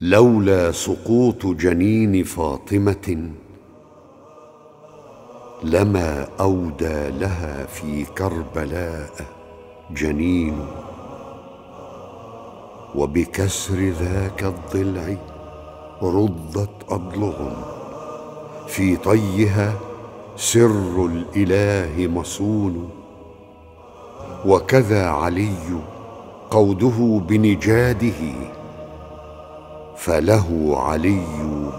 لولا سقوط جنين فاطمة لما أودى لها في كربلاء جنين وبكسر ذاك الضلع رضت اضلع في طيها سر الإله مصون. وكذا علي قوده بنجاده. فله علي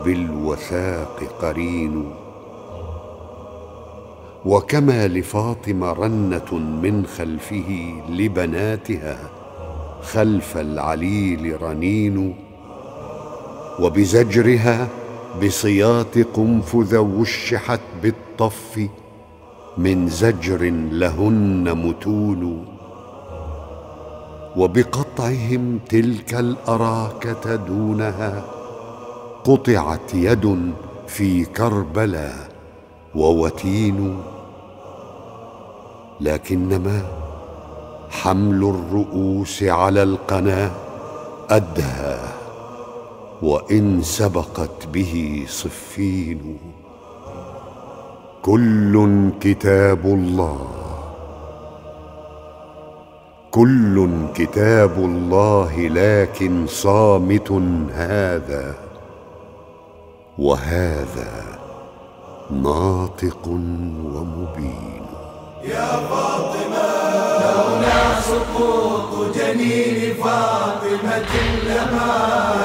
بالوثاق قرين. وكما لفاطمة رنة من خلفه لبناتها خلف العليل رنين. وبزجرها بصياط قنفذ وشحت بالطف من زجر لهن متون. وبقطعهم تلك الأراكة دونها قطعت يد في كربلاء ووتين. لكنما حمل الرؤوس على القنا أدهى وإن سبقت به صفين. كل كتاب الله كل كتاب الله لكن صامت هذا وهذا ناطق ومبين. يا فاطمة لولا سقوط جنين فاطمة لما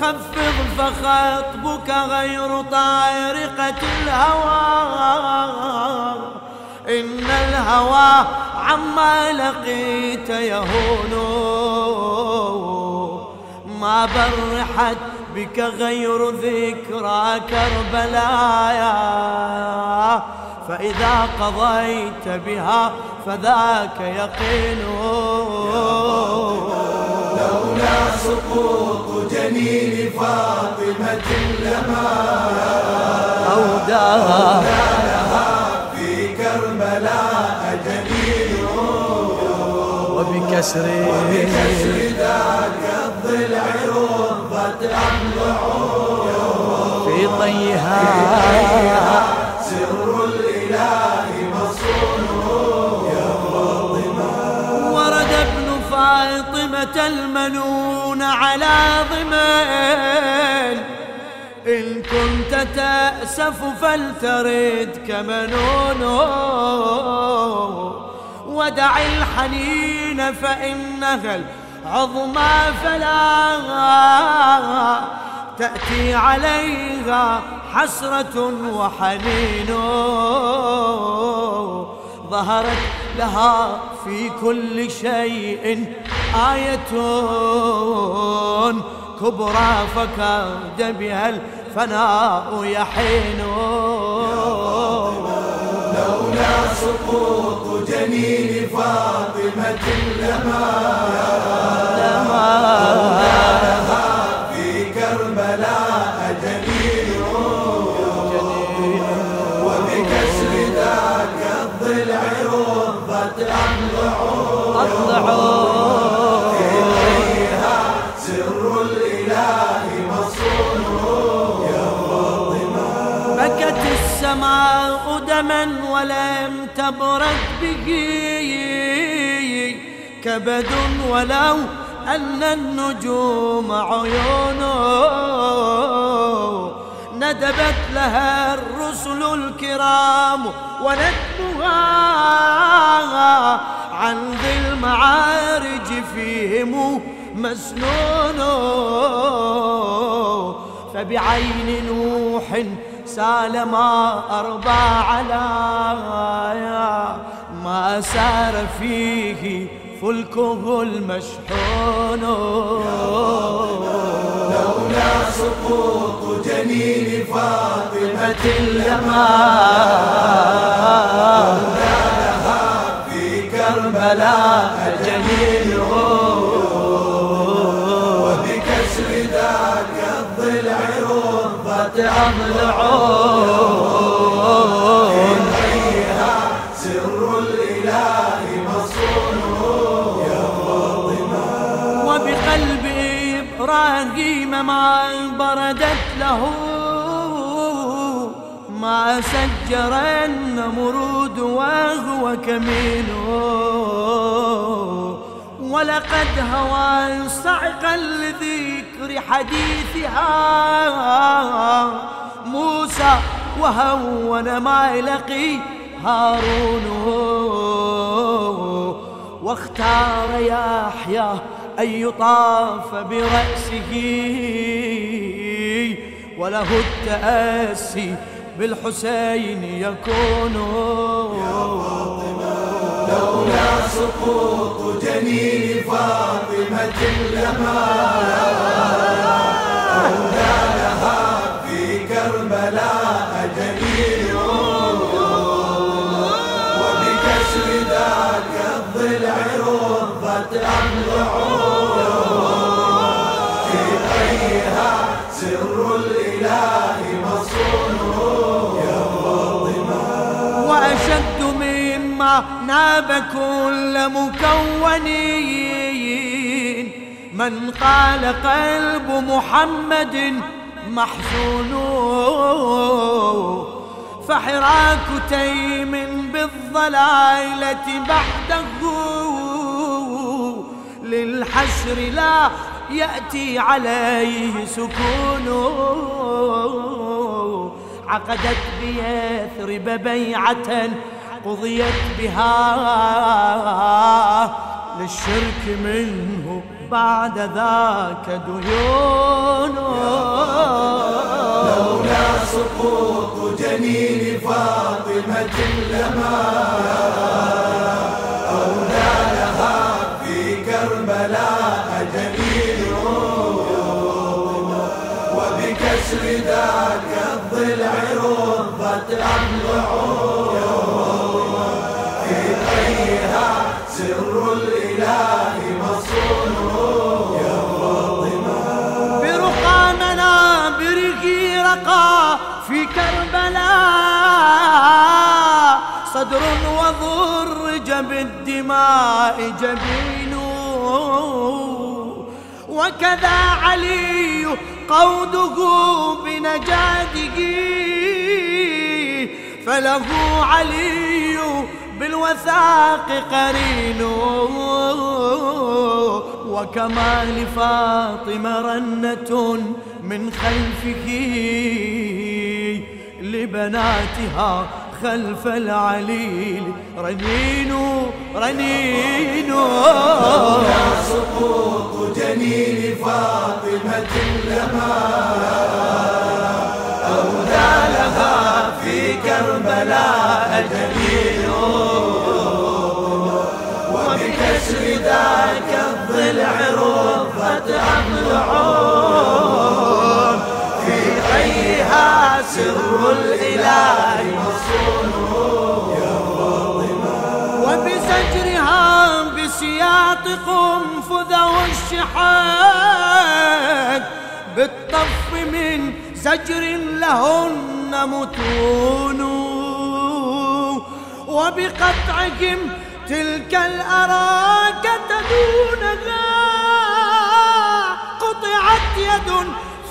خفض فخطبك غير طارقة الهوى. إن الهوى عما لقيت يهون. ما برحت بك غير ذكرى كربلاء فإذا قضيت بها فذاك يقين. لولا سقوط جنين فاطمة لما أوداها. لها في كربلاء جنين وبكسر وبكسر ذاك الضلع رضت في طيها. سر الإله مصون. يا فاطمة. ورد ابن فاطمة المنون على ضمن إن كنت تأسف فلترد كمنون ودع الحنين فإنها العظمى فلا تأتي عليها حسرة وحنين. ظهرت لها في كل شيء آية كبرى فكاد بها الفناء يحين. لولا سقوط جنين فاطمة لما أضلعه سر الإله مصون بكت السماء دما ولم تبرد به كبد ولو أن النجوم عيون. ندبت لها الرسل الكرام وندبها عن ذي المعارج فيهم مسنون. فبعين نوح سال ما أربى على ما سار فيه فلكه المشحون. لولا سقوط جنين فاطمة اليمان كربلاء جنين وبكسر ذاك الضلع رضت أضلعون إليها سر الإله مصونه يا فاطمة وبقلب إبراهيم ما بردت له. ما سجر النمرود وهو كمين ولقد هوى صعقا لذكر حديثها. موسى وهون ما يلقي هارون. واختار يحيى أن يطاف برأسه. وله التأسي بالحسين يكون. لولا سقوط جنين فاطمة لما أولى لها في كربلاء جميل وبكسر ذاك الضلع رضت أضلعون في أيها سر الإله ناب كل مكونين. من قال قلب محمد محزون. فحراك تيم بالضلالة بعده للحشر لا يأتي عليه سكون. عقدت بيثرب بيعة قضيت بها للشرك منه بعد ذاك ديون. لولا سقوط جنين فاطمة لما أولى لها في كربلاء جميل وبكسر ذاك الضلع رضت أضلعون في كربلاء صدر وضرج بالدماء جبين. وكذا علي قوده بنجاده فله علي بالوثاق قرين. وكما لفاطمة رنة من خلفه لبناتها خلف العليل. رنين رنين لولا سقوط جنين فاطمة لما أولى لها في كربلاء جميل وبكسر ذاك الضلع رضت أضلعون سر الإله فاطمة وبزجرها بسياط قنفذه الشحاد بالطف من زجر لهن متون وبقطعهم تلك الأراكة دونها قطعت يد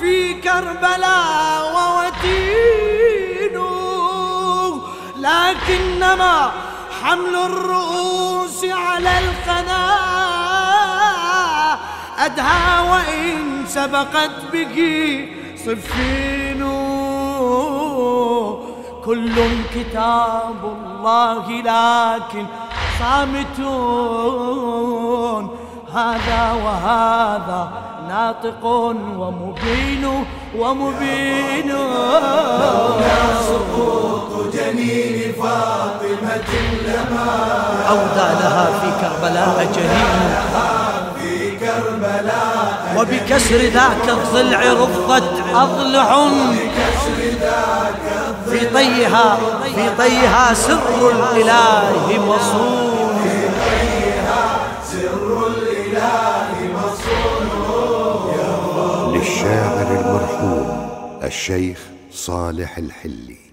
في كربلاء ووتين. لكنما حمل الرؤوس على القناة أدهى وإن سبقت به صفين. كل كتاب الله لكن صامتون هذا وهذا ناطق ومبين ومبين. لولا سقوط جنين فاطمة لما أودى لها في كربلاء جنين في كربلاء وبكسر ذاك الضلع رفضت أضلع. في طيها في طيها سر الإله مصون. للشاعر المرحوم الشيخ صالح الحلي.